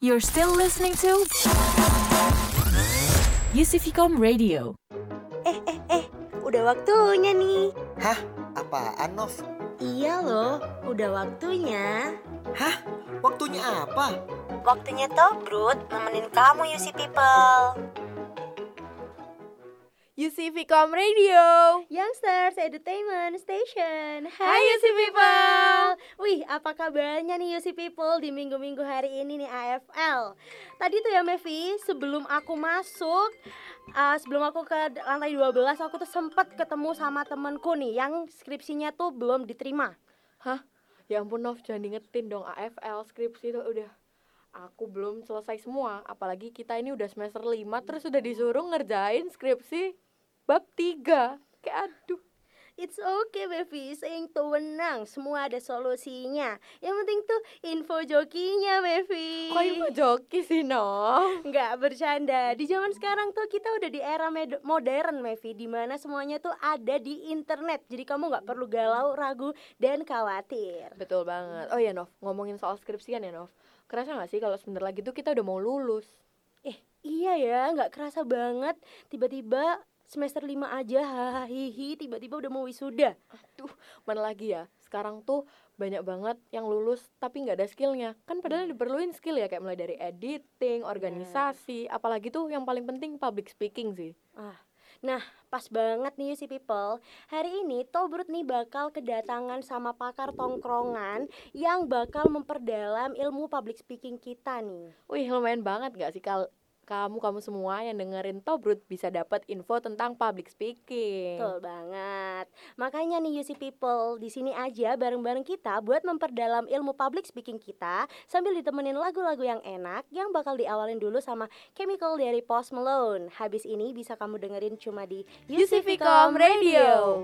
You're still listening to UCVcom Radio. Eh, eh, eh, udah waktunya nih. Hah? Apaan, Nov? Iya loh, udah waktunya. Hah? Waktunya apa? Waktunya Tobrut nemenin kamu UC People. UC Vicom Radio. Youngsters Entertainment Station. Hai UC People. Wih, apa kabarnya nih UC People di minggu-minggu hari ini nih AFL? Tadi tuh ya Mevi, sebelum aku masuk uh, sebelum aku ke lantai 12 aku tuh sempat ketemu sama temenku nih yang skripsinya tuh belum diterima. Hah? Ya ampun Nov, jangan diingetin dong AFL skripsi itu udah aku belum selesai semua apalagi kita ini udah semester 5 terus udah disuruh ngerjain skripsi bab 3 kayak aduh. It's okay Bevi, sayang tuh wenang, semua ada solusinya. Yang penting tuh info jokinya Bevi. Kok ibu joki sih Nov Nggak bercanda, di zaman sekarang tuh kita udah di era modern Mevi Di mana semuanya tuh ada di internet. Jadi kamu nggak perlu galau, ragu, dan khawatir. Betul banget. Oh ya Nov. Ngomongin soal skripsian ya Nov. Kerasa gak sih kalau sebentar lagi tuh kita udah mau lulus? Eh iya ya, nggak kerasa banget. Tiba-tiba semester 5 aja hahihi tiba-tiba udah mau wisuda. Aduh mana lagi ya? Sekarang tuh banyak banget yang lulus tapi nggak ada skillnya. Kan padahal diperluin skill ya kayak mulai dari editing organisasi apalagi tuh yang paling penting public speaking sih. Ah, nah pas banget nih si people. Hari ini Tobrut nih bakal kedatangan sama pakar tongkrongan Yang bakal memperdalam ilmu public speaking kita nih. Wih lumayan banget gak sih kal kamu kamu semua yang dengerin Tobrut bisa dapat info tentang public speaking. Betul banget. Makanya nih UC People di sini aja bareng-bareng kita buat memperdalam ilmu public speaking kita Sambil ditemenin lagu-lagu yang enak Yang bakal diawalin dulu sama Chemical dari Post Malone. Habis ini bisa kamu dengerin cuma di UC Vicom Radio.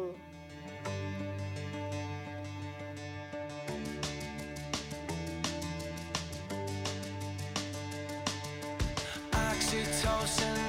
Oxytocin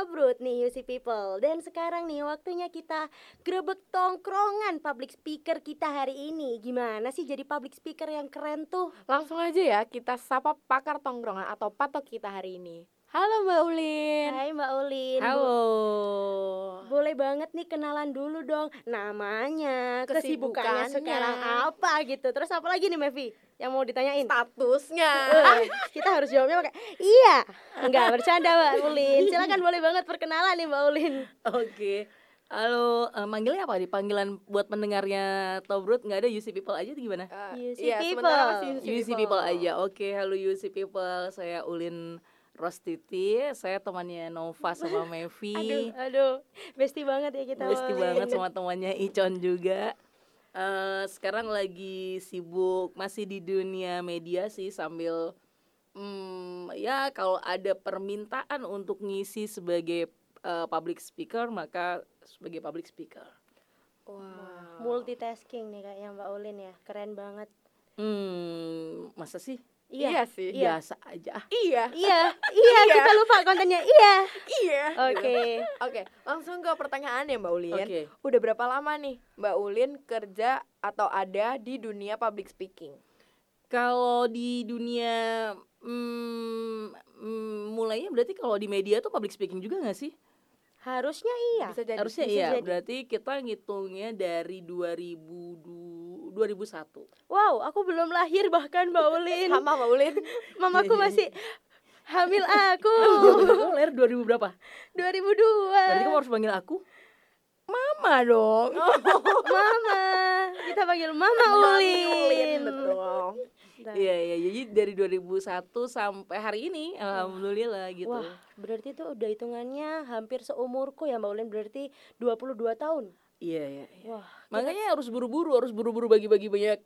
Tobrut nih UC People Dan sekarang nih waktunya kita grebek tongkrongan public speaker kita hari ini Gimana sih jadi public speaker yang keren tuh? Langsung aja ya kita sapa pakar tongkrongan atau patok kita hari ini. Halo Mbak Ulin. Hai Mbak Ulin Halo. Boleh banget nih kenalan dulu dong Namanya, kesibukannya Kesibukannya. sekarang apa gitu Terus apa lagi nih Mevi yang mau ditanyain? Statusnya. Eh, kita harus jawabnya pakai iya enggak bercanda Mbak Ulin silakan boleh banget perkenalan nih Mbak Ulin Oke. Halo, eh, manggilnya apa nih? Panggilan buat pendengarnya Tobrut nggak ada UC People aja tuh gimana? Eh, UC iya, people. masih UC, UC People aja. Oke, halo UC People. Saya Ulin Rostiti. Saya temannya Nova sama Mevi. aduh aduh bestie banget ya kita Besti banget sama temannya Icon juga. Eh, sekarang lagi sibuk masih di dunia media sih sambil hmm, ya kalau ada permintaan untuk ngisi sebagai eh, public speaker maka sebagai public speaker. Wow. multitasking nih kayaknya Mbak Ulin ya keren banget Hmm, masa sih? Iya, sih. iya Biasa aja. ah. Iya. iya iya kita lupa kontennya iya Iya. oke Oke, langsung ke pertanyaan ya Mbak Ulin. Oke. Udah berapa lama nih Mbak Ulin kerja atau ada di dunia public speaking? Kalau di dunia hmm, hmm, mulainya berarti kalau di media tuh public speaking juga nggak sih? harusnya iya Bisa jadi. Harusnya bisa iya. jadi. Berarti kita ngitungnya dari 2000 2001. wow aku belum lahir bahkan Mbak Ulin Sama Mbak Ulin. mamaku masih hamil aku Kamu lahir 2000 berapa? 2002 Berarti kamu harus panggil aku Mama dong. Mama kita panggil Mama Mami Ulin, betul. Iya iya jadi dari 2001 sampai hari ini alhamdulillah gitu. Wah, berarti itu udah hitungannya hampir seumurku ya Mbak Ulin, berarti 22 tahun. Iya iya. iya. Wah, Makanya harus buru-buru, harus buru-buru bagi-bagi banyak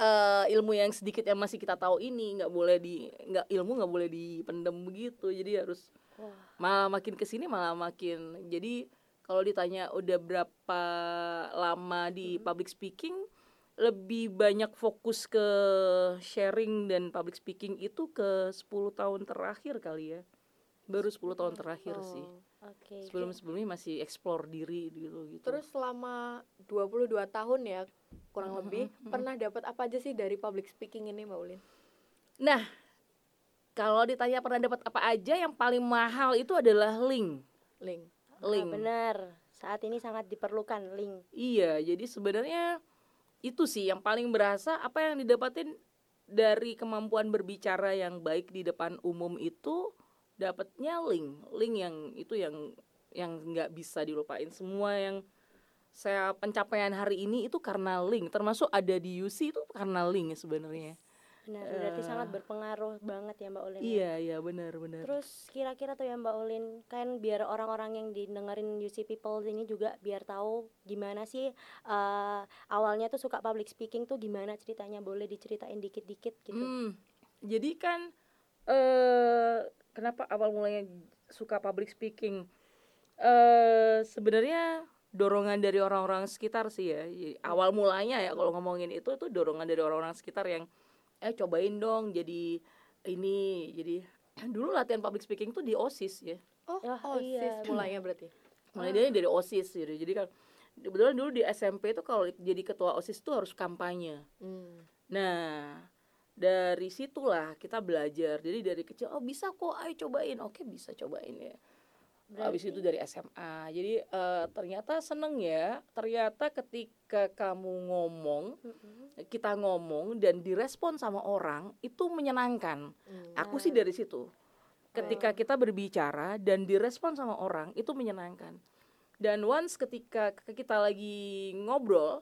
eh ilmu yang sedikit yang masih kita tahu ini. Nggak boleh di nggak ilmu nggak boleh dipendam begitu. Jadi harus Wah. malah makin ke sini malah makin jadi kalau ditanya udah berapa lama di public speaking lebih banyak fokus ke sharing dan public speaking itu ke 10 tahun terakhir kali ya. Baru 10 tahun terakhir sih Oke. sebelum sebelumnya masih explore diri gitu gitu Terus selama 22 tahun ya kurang lebih pernah dapat apa aja sih dari public speaking ini Mbak Ulin? Nah, kalau ditanya pernah dapat apa aja, yang paling mahal itu adalah link. Link. Ah, Link. benar. Saat ini sangat diperlukan link. Iya, jadi sebenarnya itu sih yang paling berasa apa yang didapatin dari kemampuan berbicara yang baik di depan umum itu dapatnya link. Link yang itu yang yang nggak bisa dilupain semua yang saya pencapaian hari ini itu karena link termasuk ada di UC itu karena link sebenarnya Benar, berarti Eh. sangat berpengaruh banget ya Mbak Ulin. ya. iya iya benar benar Terus kira-kira tuh ya Mbak Ulin, kan biar orang-orang yang didengerin UC People ini juga biar tahu gimana sih eh, awalnya tuh suka public speaking tuh gimana ceritanya, boleh diceritain dikit-dikit gitu. Hmm, jadi kan eh kenapa awal mulanya suka public speaking? Eh sebenarnya dorongan dari orang-orang sekitar sih ya. Jadi, awal mulanya ya kalau ngomongin itu itu dorongan dari orang-orang sekitar yang eh cobain dong jadi ini jadi dulu latihan public speaking tuh di OSIS ya. Oh, Oh, iya. OSIS mulainya berarti. Mulai dari dari OSIS gitu. Jadi kan kebetulan dulu di SMP itu kalau jadi ketua OSIS tuh harus kampanye. Hmm. Nah, dari situlah kita belajar. Jadi dari kecil, oh bisa kok, ayo cobain. Oke, bisa cobain ya. Habis itu dari SMA. Jadi eh, ternyata seneng ya. Ternyata ketika kamu ngomong, kita ngomong dan direspon sama orang, itu menyenangkan. Hmm. Aku sih dari situ. Ketika kita berbicara dan direspon sama orang, itu menyenangkan. Dan once ketika kita lagi ngobrol,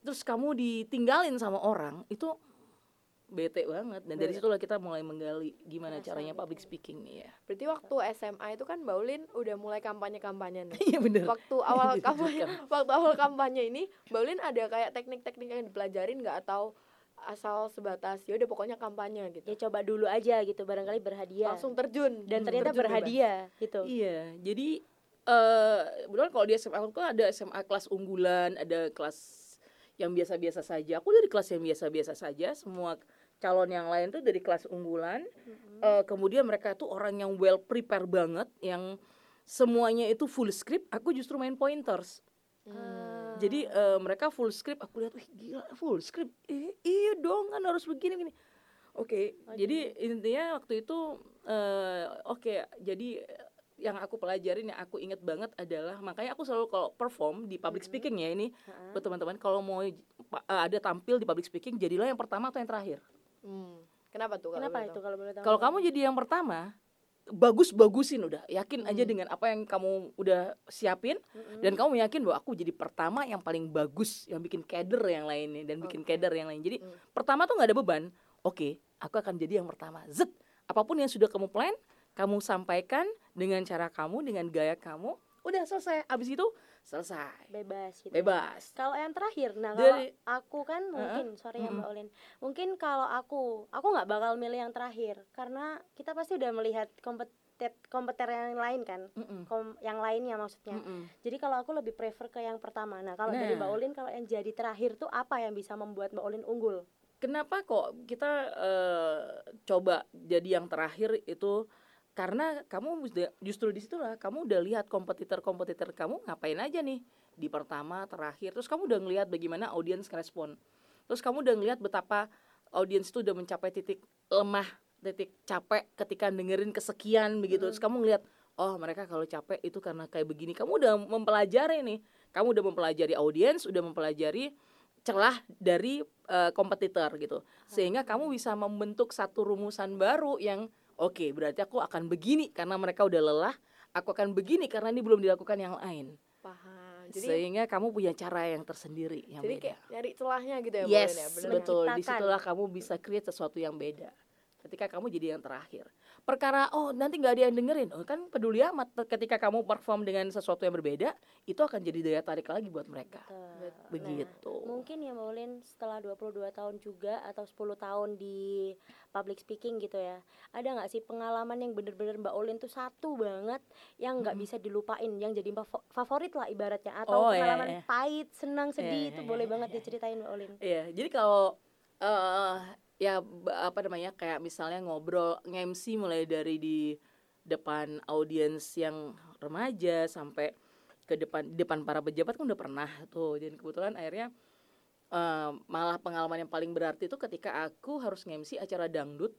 terus kamu ditinggalin sama orang, itu bete banget. Dan dari situlah kita mulai menggali gimana caranya public speaking ya. Berarti waktu SMA itu kan Mbak Ulin udah mulai kampanye-kampanye nih. Iya bener. Waktu awal kampanye, waktu awal kampanye ini Mbak Ulin ada kayak teknik-teknik yang dipelajarin nggak atau asal sebatas ya udah pokoknya kampanye gitu. Ya coba dulu aja gitu, barangkali berhadiah. Langsung terjun dan ternyata terjun bebas. berhadiah gitu. Iya, jadi eh kebetulan kalau di SMA aku kan ada SMA kelas unggulan, ada kelas yang biasa-biasa saja. Aku dari kelas yang biasa-biasa saja. Semua calon yang lain tuh dari kelas unggulan. Eh, kemudian mereka tuh orang yang well prepare banget, yang semuanya itu full script. Aku justru main pointers. Ah. Jadi eh, mereka full script. Aku lihat, wih gila full script. Eh, iya dong kan harus begini begini. Oke, jadi intinya waktu itu eh, oke, jadi eh, yang aku pelajarin yang aku inget banget adalah makanya aku selalu kalau perform di public speaking ya ini buat teman-teman kalau mau eh, ada tampil di public speaking jadilah yang pertama atau yang terakhir. Hmm. Kenapa tuh? kalau Kenapa itu kalau boleh tahu? Kalau kamu jadi yang pertama bagus-bagusin udah yakin aja Hmm. dengan apa yang kamu udah siapin dan kamu yakin bahwa aku jadi pertama yang paling bagus yang bikin kader yang lainnya dan bikin Oke. kader yang lain jadi Hmm. pertama tuh nggak ada beban oke aku akan jadi yang pertama zet apa pun yang sudah kamu plan kamu sampaikan dengan cara kamu dengan gaya kamu udah selesai abis itu selesai bebas gitu. bebas Kalau yang terakhir, nah kalau Dari- aku kan mungkin, sorry ya. Mbak Olin, mungkin kalau aku, aku nggak bakal milih yang terakhir karena kita pasti udah melihat kompetet kompeten yang lain kan, Mm-mm. kom, yang lainnya maksudnya. Mm-mm. Jadi kalau aku lebih prefer ke yang pertama. Nah kalau dari Nah. Mbak Olin, kalau yang jadi terakhir tuh apa yang bisa membuat Mbak Olin unggul? kenapa kok kita eh, coba jadi yang terakhir itu karena kamu justru di situlah kamu udah lihat kompetitor-kompetitor kamu ngapain aja nih? Di pertama terakhir terus kamu udah ngelihat bagaimana audiens respon. Terus kamu udah ngelihat betapa audiens itu udah mencapai titik lemah titik capek ketika dengerin kesekian begitu. Terus kamu ngelihat oh mereka kalau capek itu karena kayak begini. Kamu udah mempelajari nih. Kamu udah mempelajari audiens udah mempelajari celah dari eh, kompetitor gitu. Sehingga kamu bisa membentuk satu rumusan baru yang oke berarti aku akan begini karena mereka udah lelah. Aku akan begini karena ini belum dilakukan yang lain. Paham. Jadi sehingga kamu punya cara yang tersendiri yang jadi beda. kayak nyari celahnya gitu ya, yes ya. Betul. Di situlah kamu bisa create sesuatu yang beda. Ketika kamu jadi yang terakhir perkara oh nanti nggak ada yang dengerin. Oh kan peduli amat ketika kamu perform dengan sesuatu yang berbeda itu akan jadi daya tarik lagi buat mereka. Nah, begitu. mungkin ya Mbak Olin setelah 22 tahun juga atau 10 tahun di public speaking gitu ya ada nggak sih pengalaman yang bener-bener Mbak Olin tuh satu banget yang nggak bisa dilupain yang jadi favo- favorit lah ibaratnya? Atau Oh, iya, pengalaman iya. pahit senang sedih Iya, itu iya, boleh iya, banget iya, diceritain Mbak Olin Iya, jadi kalau eh ya apa namanya kayak misalnya ngobrol nge-MC mulai dari di depan audiens yang remaja sampai ke depan depan para pejabat kan udah pernah tuh. Dan kebetulan akhirnya eh, malah pengalaman yang paling berarti itu ketika aku harus nge-MC acara dangdut.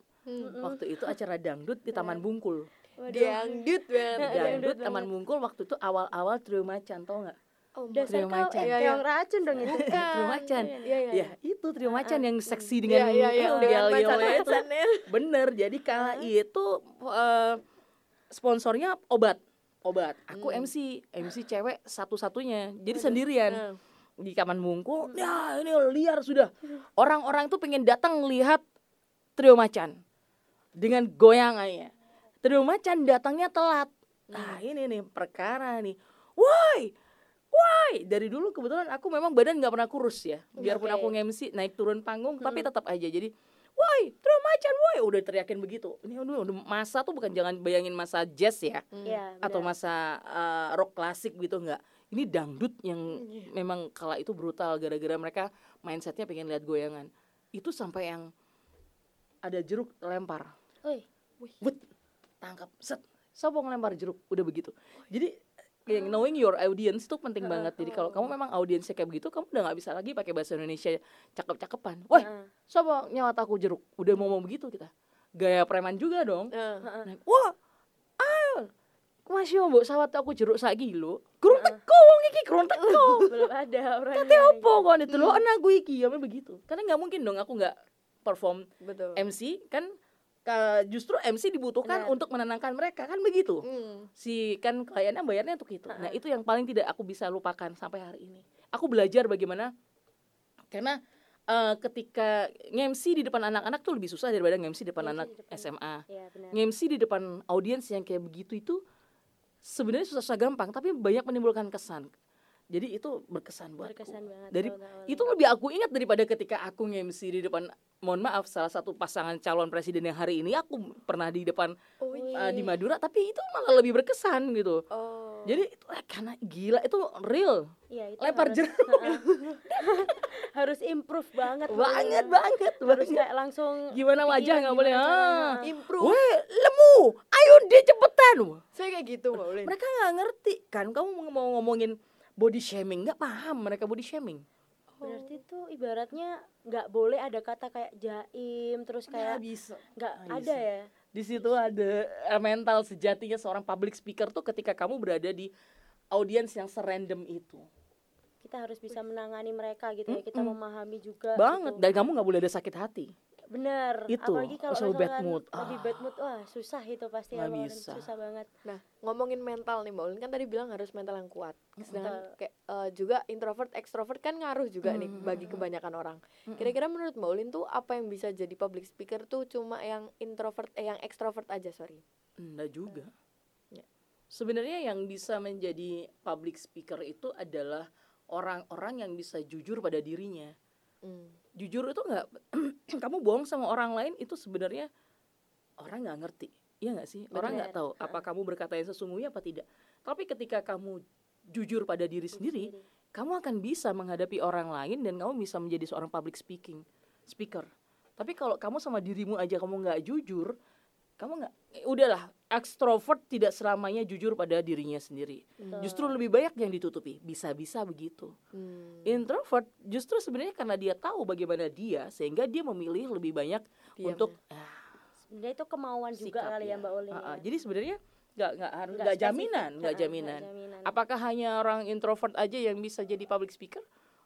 Waktu itu acara dangdut di Taman Bungkul. Dangdut banget. Dangdut Taman Bungkul waktu itu awal-awal trio macan tau nggak? Oh, dasar kau macan. eh iya. keong racun dong itu Trio macan. Iya, iya. Ya itu trio macan yang seksi dengan Iya, iya, iya. itu. Bener, jadi kala itu eh, sponsornya obat, obat. Aku Hmm. MC, MC cewek satu-satunya, jadi sendirian Hmm. di Taman Bungkul. Ya ini liar sudah. Orang-orang tuh pengen datang lihat trio macan dengan goyangannya. Trio macan datangnya telat. Nah ini nih perkara nih. Woi, woi. Dari dulu kebetulan aku memang badan nggak pernah kurus ya. Biarpun Oke. aku nge-MC naik turun panggung, tapi tetap aja jadi Woi, trio macan, woi, udah teriakin begitu. Ini udah, udah masa tuh bukan jangan bayangin masa jazz ya, Iya, atau benar. masa eh, rock klasik gitu nggak. Ini dangdut yang memang kala itu brutal gara-gara mereka mindsetnya pengen lihat goyangan. Itu sampai yang ada jeruk lempar, Wih, wut, tangkap, set, siapa ngelempar jeruk, udah begitu. Jadi yang knowing your audience itu penting banget. Jadi kalau kamu memang audiensnya kayak begitu, kamu udah nggak bisa lagi pakai bahasa Indonesia cakep-cakepan. Woi, Heeh. siapa nyawat aku jeruk? Udah mau mau begitu kita. Gaya preman juga dong. Heeh. Nah, Wah, ayo, masih mbok sawat aku jeruk sak kilo. Kurun teko wong iki, kurun teko. belum ada orangnya Kate opo kon itu lo anak gue iki ya begitu. Karena nggak mungkin dong aku nggak perform Betul. MC kan ka- justru MC dibutuhkan Benar. untuk menenangkan mereka kan begitu. Hmm. Si kan kliennya bayarnya untuk itu. Nah, itu yang paling tidak aku bisa lupakan sampai hari ini. Aku belajar bagaimana karena eh, ketika nge-MC di depan anak-anak tuh lebih susah daripada nge-MC di depan anak di depan- SMA. Benar. nge-MC di depan audiens yang kayak begitu itu sebenarnya susah-susah gampang tapi banyak menimbulkan kesan jadi itu berkesan buatku berkesan banget dari itu lebih aku ingat daripada ketika aku nge-MC di depan mohon maaf salah satu pasangan calon presiden yang hari ini aku pernah di depan Oh, iya. uh, di Madura tapi itu malah lebih berkesan gitu Oh. Jadi itu eh, karena gila itu real. Iya, itu Lempar harus, jeruk. Heeh. harus improve banget Banget banget harus banget. kayak langsung Gimana wajah nggak boleh. Ah. Improve. Weh, lemu. Ayo deh cepetan. Saya kayak gitu Ulin. Mereka nggak ngerti kan kamu mau ngomongin body shaming nggak paham mereka body shaming. berarti tuh ibaratnya nggak boleh ada kata kayak jaim terus kayak bisa. nggak ada ya Di situ ada eh, mental sejatinya seorang public speaker tuh ketika kamu berada di audiens yang serandom itu. kita harus bisa menangani mereka gitu ya kita memahami juga Banget gitu. dan kamu nggak boleh ada sakit hati. Bener Itu, apalagi kalau selalu bad mood. lagi Ah. bad mood wah susah itu pasti Nggak bisa. susah banget Nah, ngomongin mental nih Mbak Ulin kan tadi bilang harus mental yang kuat. Sedangkan kayak eh, juga introvert, extrovert kan ngaruh juga nih bagi kebanyakan orang. Kira-kira menurut Mbak Ulin tuh apa yang bisa jadi public speaker tuh cuma yang introvert eh yang extrovert aja, sorry. Enggak juga. Ya. Sebenarnya yang bisa menjadi public speaker itu adalah orang-orang yang bisa jujur pada dirinya. Hmm. Jujur itu nggak, kamu bohong sama orang lain itu sebenarnya orang nggak ngerti, iya nggak sih? Orang nggak tahu apa kamu berkata yang sesungguhnya apa tidak. Tapi ketika kamu jujur pada diri sendiri, kamu akan bisa menghadapi orang lain dan kamu bisa menjadi seorang public speaking speaker. Tapi kalau kamu sama dirimu aja kamu nggak jujur, kamu nggak, eh, udahlah. Extrovert tidak selamanya jujur pada dirinya sendiri. Justru lebih banyak yang ditutupi. Bisa-bisa begitu. Hmm. Introvert justru sebenarnya karena dia tahu bagaimana dia, sehingga dia memilih lebih banyak Diam untuk ya. ah, sebenarnya itu kemauan juga sikap kali ya Mbak Olin ya. Jadi sebenarnya nggak nggak harus Nggak jaminan, nggak jaminan. jaminan. Apakah hanya orang introvert aja yang bisa jadi public speaker?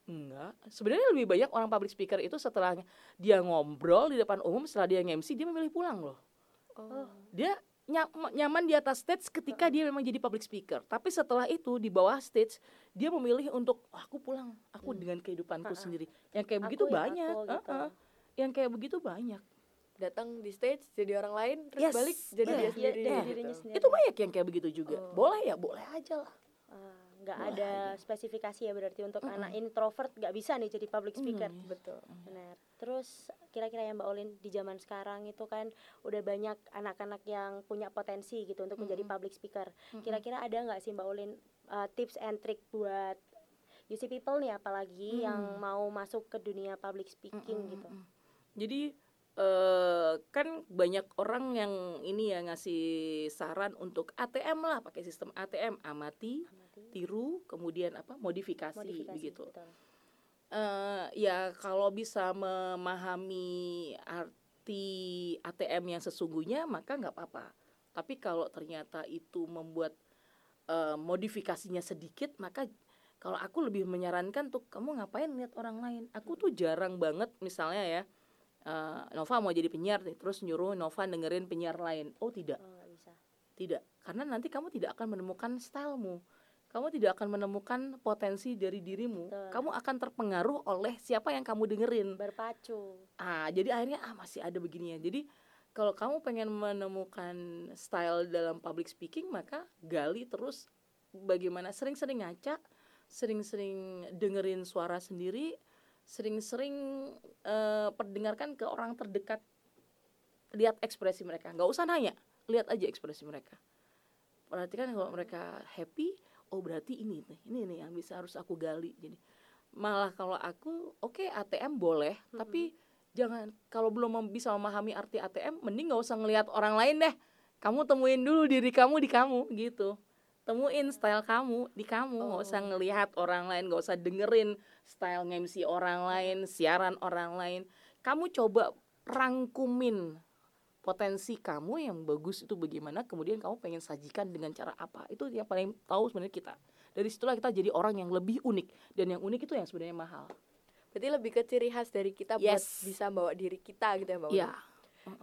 Enggak. Sebenarnya lebih banyak orang public speaker itu setelah dia ngobrol di depan umum, setelah dia nge-MC, dia memilih pulang loh. Oh. Dia nyam- nyaman di atas stage ketika dia memang jadi public speaker. Tapi setelah itu di bawah stage dia memilih untuk "Oh, aku pulang, aku dengan kehidupanku sendiri. Yang kayak Aku begitu ya banyak. aku, gitu. Ah, ah. Yang kayak begitu banyak. Datang di stage jadi orang lain terus Yes. balik jadi Iya, dia Dia- sendiri. dia gitu. dirinya sendiri. Itu banyak yang kayak begitu juga. Oh. Boleh ya, boleh aja lah. Ah, nggak ada spesifikasi ya berarti untuk anak introvert nggak bisa nih jadi public speaker. Betul. benar. Terus kira-kira ya Mbak Olin di zaman sekarang itu kan udah banyak anak-anak yang punya potensi gitu untuk menjadi public speaker. Kira-kira ada nggak sih Mbak Olin uh, tips and trick buat see people nih apalagi yang mau masuk ke dunia public speaking gitu? Jadi eh kan banyak orang yang ini ya ngasih saran untuk ATM lah, pakai sistem ATM, amati, tiru, kemudian apa? Modifikasi, modifikasi begitu. betul. eh ya kalau bisa memahami arti ATM yang sesungguhnya maka nggak apa-apa. Tapi kalau ternyata itu membuat eh, modifikasinya sedikit maka kalau aku lebih menyarankan tuh kamu ngapain lihat orang lain. Aku tuh jarang banget misalnya ya eh, Nova mau jadi penyiar nih terus nyuruh Nova dengerin penyiar lain. Oh tidak. oh Tidak, karena nanti kamu tidak akan menemukan stylemu. Kamu tidak akan menemukan potensi dari dirimu. Betul. Kamu akan terpengaruh oleh siapa yang kamu dengerin. berpacu Ah, jadi akhirnya ah masih ada beginian. Jadi kalau kamu pengen menemukan style dalam public speaking, maka gali terus bagaimana sering-sering ngaca, sering-sering dengerin suara sendiri, sering-sering eh, perdengarkan ke orang terdekat. Lihat ekspresi mereka. nggak usah nanya, lihat aja ekspresi mereka. Perhatikan kalau mereka happy, oh berarti ini nih, ini nih yang bisa harus aku gali. Jadi malah kalau aku oke ATM boleh, tapi jangan kalau belum bisa memahami arti ATM, mending nggak usah ngelihat orang lain deh. Kamu temuin dulu diri kamu di kamu gitu. Temuin style kamu di kamu, nggak usah ngelihat orang lain, nggak usah dengerin style MC orang lain, siaran orang lain. Kamu coba rangkumin potensi kamu yang bagus itu bagaimana kemudian kamu pengen sajikan dengan cara apa. Itu yang paling tahu sebenarnya kita. Dari situlah kita jadi orang yang lebih unik. Dan yang unik itu yang sebenarnya mahal. Berarti lebih ke ciri khas dari kita buat Yes. bisa bawa diri kita gitu ya Mbak Ulin. ya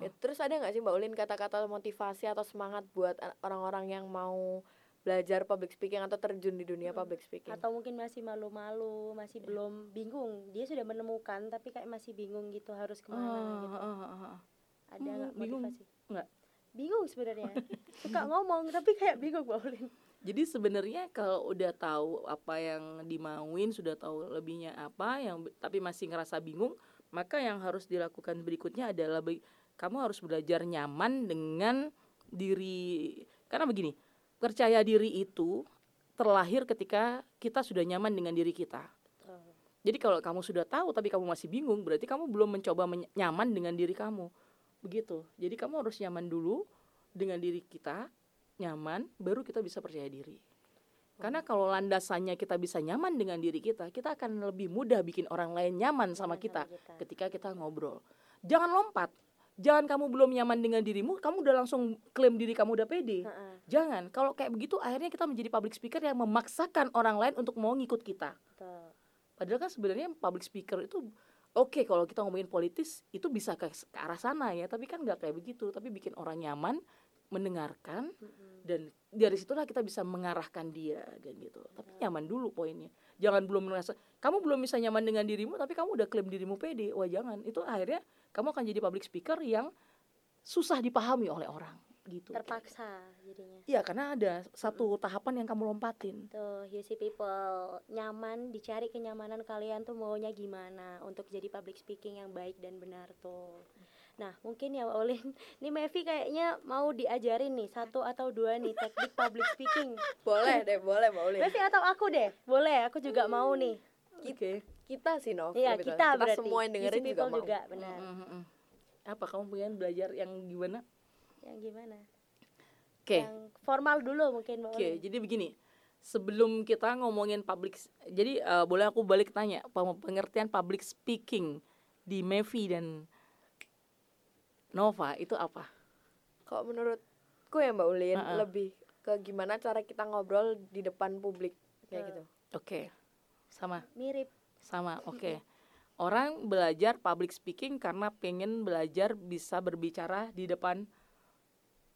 Ya, terus ada nggak sih Mbak Ulin kata-kata motivasi atau semangat buat a- orang-orang yang mau belajar public speaking atau terjun di dunia public speaking? atau mungkin masih malu-malu masih belum bingung. Dia sudah menemukan tapi kayak masih bingung gitu harus ke mana gitu ada Hmm, nggak bingung. motivasi Nggak. bingung sebenarnya suka ngomong tapi kayak bingung Mbak Olin jadi sebenarnya kalau udah tahu apa yang dimauin sudah tahu lebihnya apa yang tapi masih ngerasa bingung maka yang harus dilakukan berikutnya adalah be- kamu harus belajar nyaman dengan diri karena begini percaya diri itu terlahir ketika kita sudah nyaman dengan diri kita. Jadi kalau kamu sudah tahu tapi kamu masih bingung, berarti kamu belum mencoba men- nyaman dengan diri kamu. Begitu. Jadi kamu harus nyaman dulu dengan diri kita, nyaman, baru kita bisa percaya diri. Karena kalau landasannya kita bisa nyaman dengan diri kita, kita akan lebih mudah bikin orang lain nyaman sama kita ketika kita ngobrol. Jangan lompat. Jangan kamu belum nyaman dengan dirimu, kamu udah langsung klaim diri kamu udah pede. Jangan. Kalau kayak begitu akhirnya kita menjadi public speaker yang memaksakan orang lain untuk mau ngikut kita. Betul. Padahal kan sebenarnya public speaker itu oke kalau kita ngomongin politis itu bisa ke, ke arah sana ya, tapi kan nggak kayak begitu, tapi bikin orang nyaman mendengarkan dan dari situlah kita bisa mengarahkan dia dan gitu. Tapi nyaman dulu poinnya. Jangan belum merasa kamu belum bisa nyaman dengan dirimu tapi kamu udah klaim dirimu pede. Wah, jangan. Itu akhirnya kamu akan jadi public speaker yang susah dipahami oleh orang gitu. Terpaksa jadinya. Iya, karena ada satu tahapan yang kamu lompatin. Tuh, you see people nyaman dicari kenyamanan kalian tuh maunya gimana untuk jadi public speaking yang baik dan benar tuh. Nah, mungkin ya Mbak Ulin, nih Mevi kayaknya mau diajarin nih satu atau dua nih teknik public speaking. Boleh deh, boleh Mbak Ulin. Mevi atau aku deh, boleh? Aku juga mau nih. Oke. Kita sih, Nov. Iya, kita tepatnya. berarti. semua yang dengerin juga people mau. juga, benar. Mm, mm, mm. Apa kamu pengen belajar yang gimana? Yang gimana? Oke. Yang formal dulu mungkin Mbak Oke, Ulin. jadi begini. Sebelum kita ngomongin public jadi eh, boleh aku balik tanya pengertian public speaking di Mevi dan Nova itu apa? Kalau menurutku ya Mbak Ulin, Ha-ha. lebih ke gimana cara kita ngobrol di depan publik kayak gitu. Oke. Sama, Mirip. sama. Oke. Orang belajar public speaking karena pengen belajar bisa berbicara di depan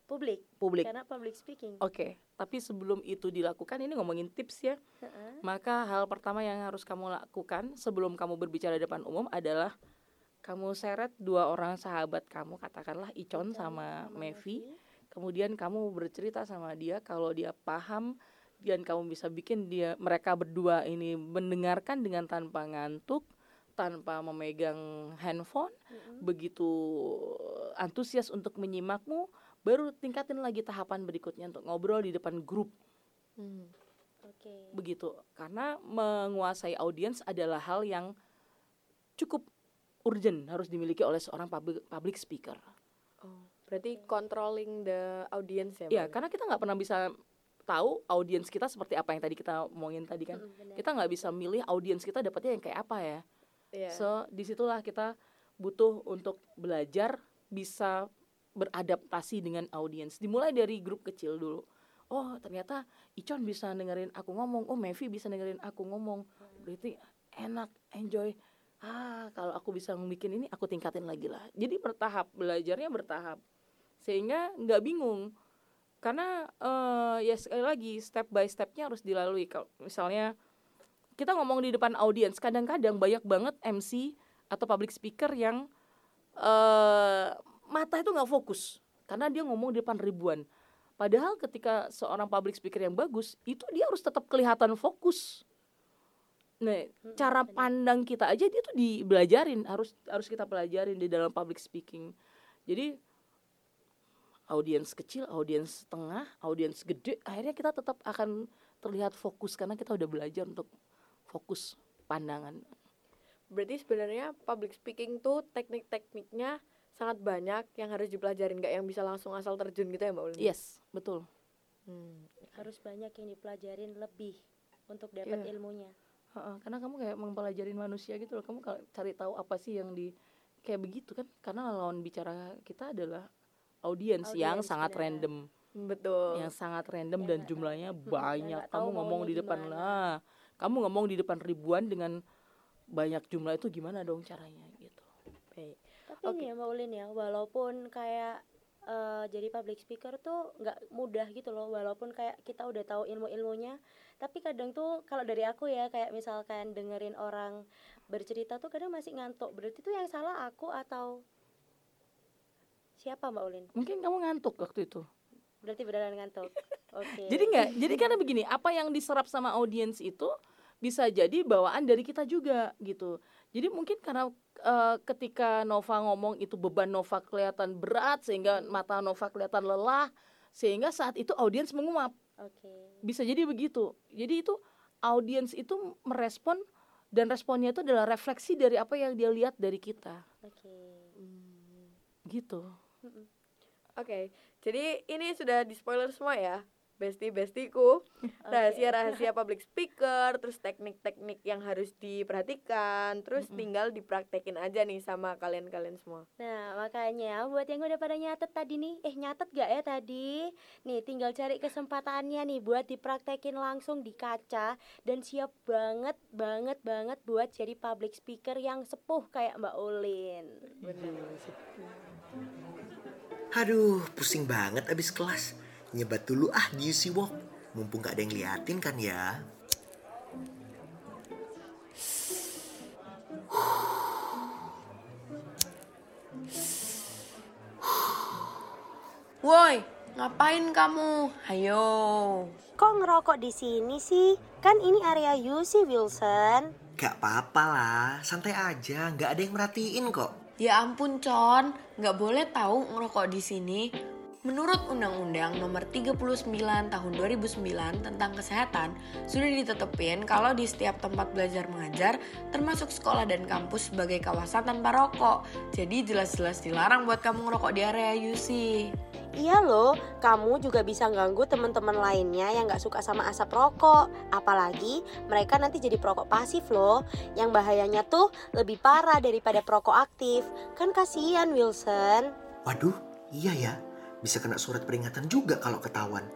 Publik. publik. Karena public speaking. Oke, tapi sebelum itu dilakukan ini ngomongin tips ya. Heeh. Maka hal pertama yang harus kamu lakukan sebelum kamu berbicara di depan umum adalah kamu seret dua orang sahabat kamu, katakanlah Icon sama, Mevi. Kemudian kamu bercerita sama dia kalau dia paham dan kamu bisa bikin dia mereka berdua ini mendengarkan dengan tanpa ngantuk, tanpa memegang handphone, begitu antusias untuk menyimakmu, baru tingkatin lagi tahapan berikutnya untuk ngobrol di depan grup Hmm. Oke. begitu karena menguasai audiens adalah hal yang cukup urgent harus dimiliki oleh seorang public, public speaker. Oh, berarti controlling the audience ya, Ya, karena kita nggak pernah bisa tahu audiens kita seperti apa yang tadi kita omongin tadi kan. Mm. Kita nggak bisa milih audiens kita dapatnya yang kayak apa ya. Iya. So di situlah kita butuh untuk belajar bisa beradaptasi dengan audiens. Dimulai dari grup kecil dulu. Oh ternyata Icon bisa dengerin aku ngomong. Oh Mevi bisa dengerin aku ngomong. Berarti enak, enjoy. Ah kalau aku bisa bikin ini aku tingkatin lagi lah. Jadi bertahap belajarnya bertahap sehingga nggak bingung. Karena eh, ya sekali lagi step by stepnya harus dilalui. Kalau misalnya kita ngomong di depan audiens kadang-kadang banyak banget MC atau public speaker yang eh mata itu nggak fokus karena dia ngomong di depan ribuan. Padahal ketika seorang public speaker yang bagus itu dia harus tetap kelihatan fokus. Nah cara pandang kita aja dia tuh dibelajarin harus harus kita pelajarin di dalam public speaking. Jadi audiens kecil, audiens tengah, audiens gede, akhirnya kita tetap akan terlihat fokus karena kita udah belajar untuk fokus pandangan. Berarti sebenarnya public speaking tuh teknik-tekniknya sangat banyak yang harus dipelajarin nggak yang bisa langsung asal terjun gitu ya Mbak Ulin? Yes, betul. Hmm. Harus banyak yang dipelajarin lebih untuk dapat Iya. ilmunya. Heeh, karena kamu kayak mempelajari manusia gitu loh. Kamu kalau cari tahu apa sih yang di kayak begitu kan? Karena lawan bicara kita adalah audiens yang sangat benar. random, Betul. yang sangat random Yang dan jumlahnya tahu. banyak. tahu Kamu ngomong di depan gimana. lah, kamu ngomong di depan ribuan dengan banyak jumlah itu gimana dong caranya gitu. Baik. Tapi Oke. nih ya Mbak Ulin ya, walaupun kayak eh, jadi public speaker tuh nggak mudah gitu loh, walaupun kayak kita udah tahu ilmu-ilmunya, tapi kadang tuh kalau dari aku ya kayak misalkan dengerin orang bercerita tuh kadang masih ngantuk. Berarti tuh yang salah aku atau siapa Mbak Ulin? Mungkin kamu ngantuk waktu itu. Berarti beneran ngantuk. Oke. Jadi nggak, jadi karena begini, apa yang diserap sama audiens itu bisa jadi bawaan dari kita juga gitu. Jadi mungkin karena eh, ketika Nova ngomong itu beban Nova kelihatan berat sehingga mata Nova kelihatan lelah, sehingga saat itu audiens menguap. Oke. bisa jadi begitu. Jadi itu audiens itu merespon dan responnya itu adalah refleksi dari apa yang dia lihat dari kita. Oke. gitu. Oke, jadi ini sudah di spoiler semua ya, besti bestiku, rahasia-rahasia public speaker, terus teknik-teknik yang harus diperhatikan, terus tinggal dipraktekin aja nih sama kalian-kalian semua. Nah, makanya buat yang udah pada nyatet tadi nih, eh nyatet gak ya tadi? Nih, tinggal cari kesempatannya nih buat dipraktekin langsung di kaca dan siap banget, banget, banget buat jadi public speaker yang sepuh kayak Mbak Ulin. Aduh, pusing banget abis kelas. Nyebat dulu ah di UC Walk. Mumpung gak ada yang liatin kan ya. Woi, ngapain kamu? Hayo. Kok ngerokok di sini sih? Kan ini area UC Wilson. Gak apa-apa lah, santai aja. Gak ada yang merhatiin kok. Ya ampun, Con. Nggak boleh tahu ngerokok di sini. Menurut Undang-Undang Nomor 39 Tahun 2009 tentang Kesehatan, sudah ditetepin kalau di setiap tempat belajar mengajar, termasuk sekolah dan kampus sebagai kawasan tanpa rokok. Jadi jelas-jelas dilarang buat kamu ngerokok di area UC. Iya loh, kamu juga bisa ganggu teman-teman lainnya yang gak suka sama asap rokok. Apalagi mereka nanti jadi perokok pasif loh. Yang bahayanya tuh lebih parah daripada perokok aktif. Kan kasihan Wilson. Waduh, iya ya. Bisa kena surat peringatan juga kalau ketahuan.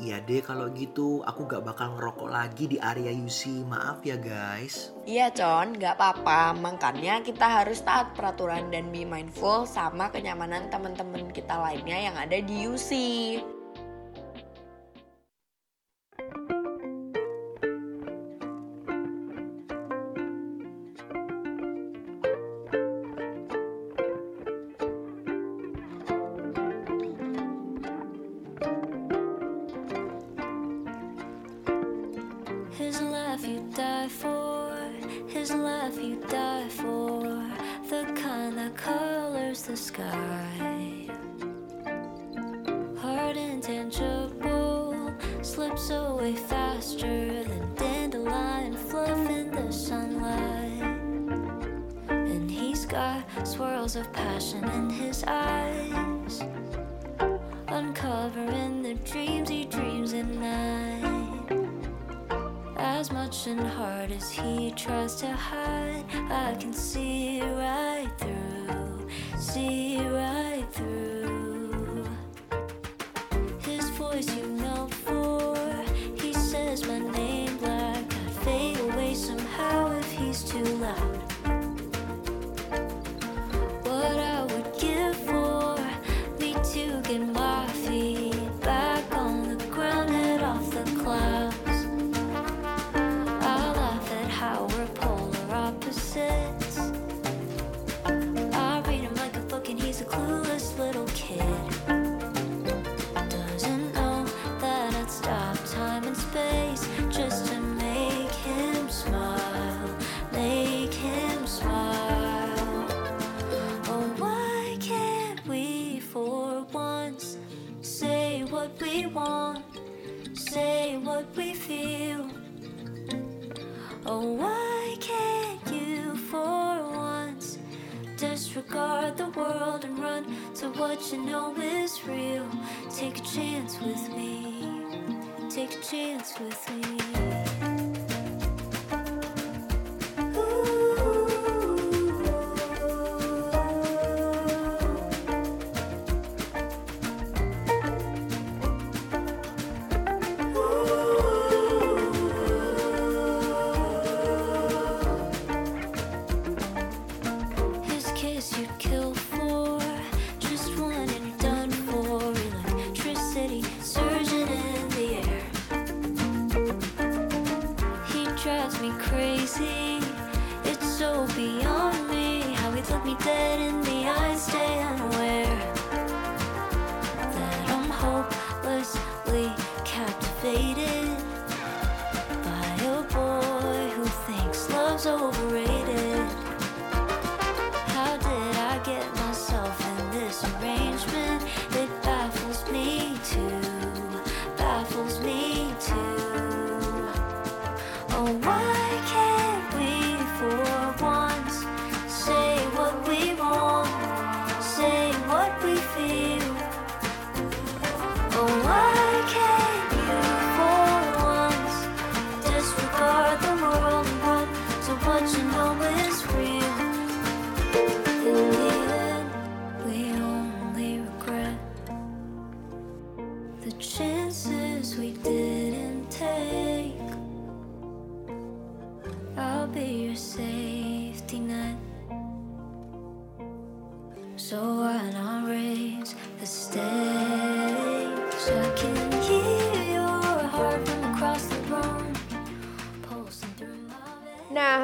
Iya deh kalau gitu aku gak bakal ngerokok lagi di area UC. Maaf ya guys. Iya Con, nggak apa-apa. Makanya kita harus taat peraturan dan be mindful sama kenyamanan teman-teman kita lainnya yang ada di UC. Laugh you die for, his laugh you die for, the kind that colors the sky. Hard and tangible, slips away faster than dandelion fluff in the sunlight. And he's got swirls of passion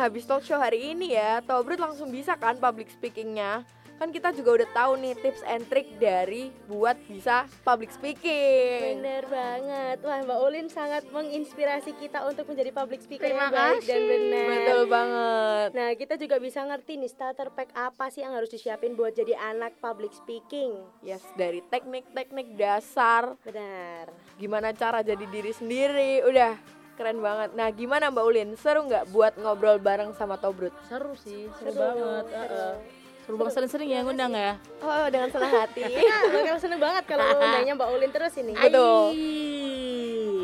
habis talk show hari ini ya, Tobrut langsung bisa kan public speakingnya? Kan kita juga udah tahu nih tips and trick dari buat bisa public speaking. Bener banget. Wah, Mbak Ulin sangat menginspirasi kita untuk menjadi public speaker Terima yang baik dan benar. Betul banget. Nah, kita juga bisa ngerti nih starter pack apa sih yang harus disiapin buat jadi anak public speaking. Yes, dari teknik-teknik dasar, Benar. gimana cara jadi diri sendiri, udah keren banget. Nah, gimana Mbak Ulin? Seru nggak buat ngobrol bareng sama Tobrut? Seru sih, seru, Seru, banget. seru. Heeh. Seru banget sering-sering ya ngundang ya. Oh, dengan senang hati. Nah, bakal seneng banget kalau undangnya Mbak Ulin terus ini. Betul.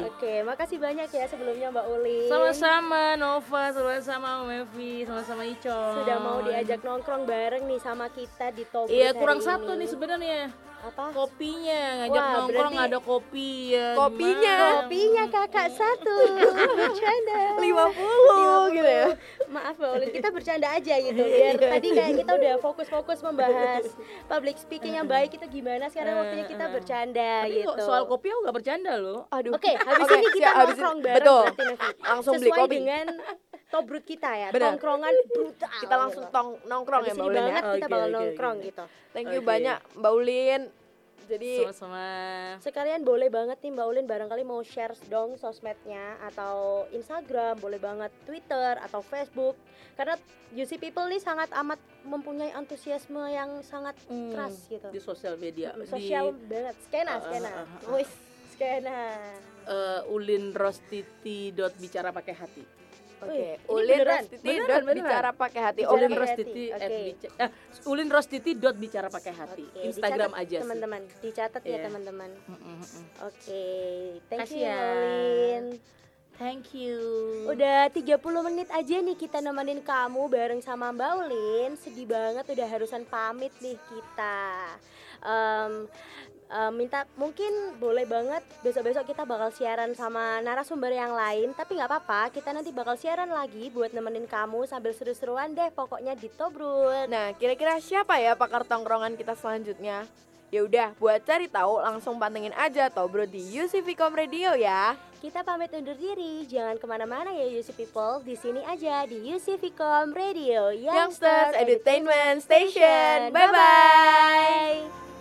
Oke, makasih banyak ya sebelumnya Mbak Ulin. Sama-sama Nova, sama-sama Mevi, sama-sama Icon. Sudah mau diajak nongkrong bareng nih sama kita di Tobrut Iya, kurang hari satu ini. nih sebenarnya. Apa? Kopinya, ngajak Wah, nongkrong berarti- ada kopi ya. Kopinya. gimana? Kopinya kakak satu. Bercanda. 50 gitu ya. Maaf Ulin, kita bercanda aja gitu Biar tadi kayak kita udah fokus-fokus membahas Public speaking yang baik itu gimana Sekarang waktunya kita bercanda Tapi gitu soal kopi aku gak bercanda loh. Aduh. Oke, habis Oke, ini kita siap, nongkrong bareng Betul. Langsung beli kopi. dengan tobrut kita ya Benar. Tongkrongan brutal Kita langsung gitu. tong nongkrong ya Mbak Ulin ya. banget kita Oke, bakal nongkrong oke. gitu Thank you Oke. banyak Mbak Ulin. Jadi Sama-sama. Sekalian boleh banget nih Mbak Ulin barangkali mau share dong sosmednya Atau Instagram, boleh banget Twitter atau Facebook Karena UC People nih sangat amat mempunyai antusiasme yang sangat Hmm, keras gitu Di sosial media. Sosial Di banget, skena, Ah, skena ah, ah. Wis, skena ulinrostiti dot bicara pakai hati. Oke, Wih, ini Ulin beneran? Rostiti Beneran, dot beneran. bicara pakai hati. Bicara Ulin hati, oke. bica- eh, ulinrostiti dot bicara pakai hati. Oke, Instagram dicatat, aja sih. teman-teman dicatat ya Iya. teman-teman Mm, mm, mm. oke thank Kasih you ya. Ulin Thank you. udah 30 menit aja nih kita nemenin kamu bareng sama Mbak Ulin sedih banget udah harusan pamit nih kita Em, em, minta mungkin boleh banget besok-besok kita bakal siaran sama narasumber yang lain tapi nggak apa-apa kita nanti bakal siaran lagi buat nemenin kamu sambil seru-seruan deh pokoknya di Tobrut Nah, kira-kira siapa ya pakar tongkrongan kita selanjutnya? Ya udah, buat cari tahu langsung pantengin aja Tobrut di UCVcom Radio ya. Kita pamit undur diri, jangan ke mana-mana ya UC People, di sini aja di UC Vicom Radio, Youngsters Entertainment Station. Bye-bye.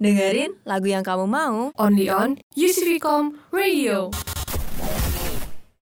Dengerin lagu yang kamu mau Only on UCVcom Radio.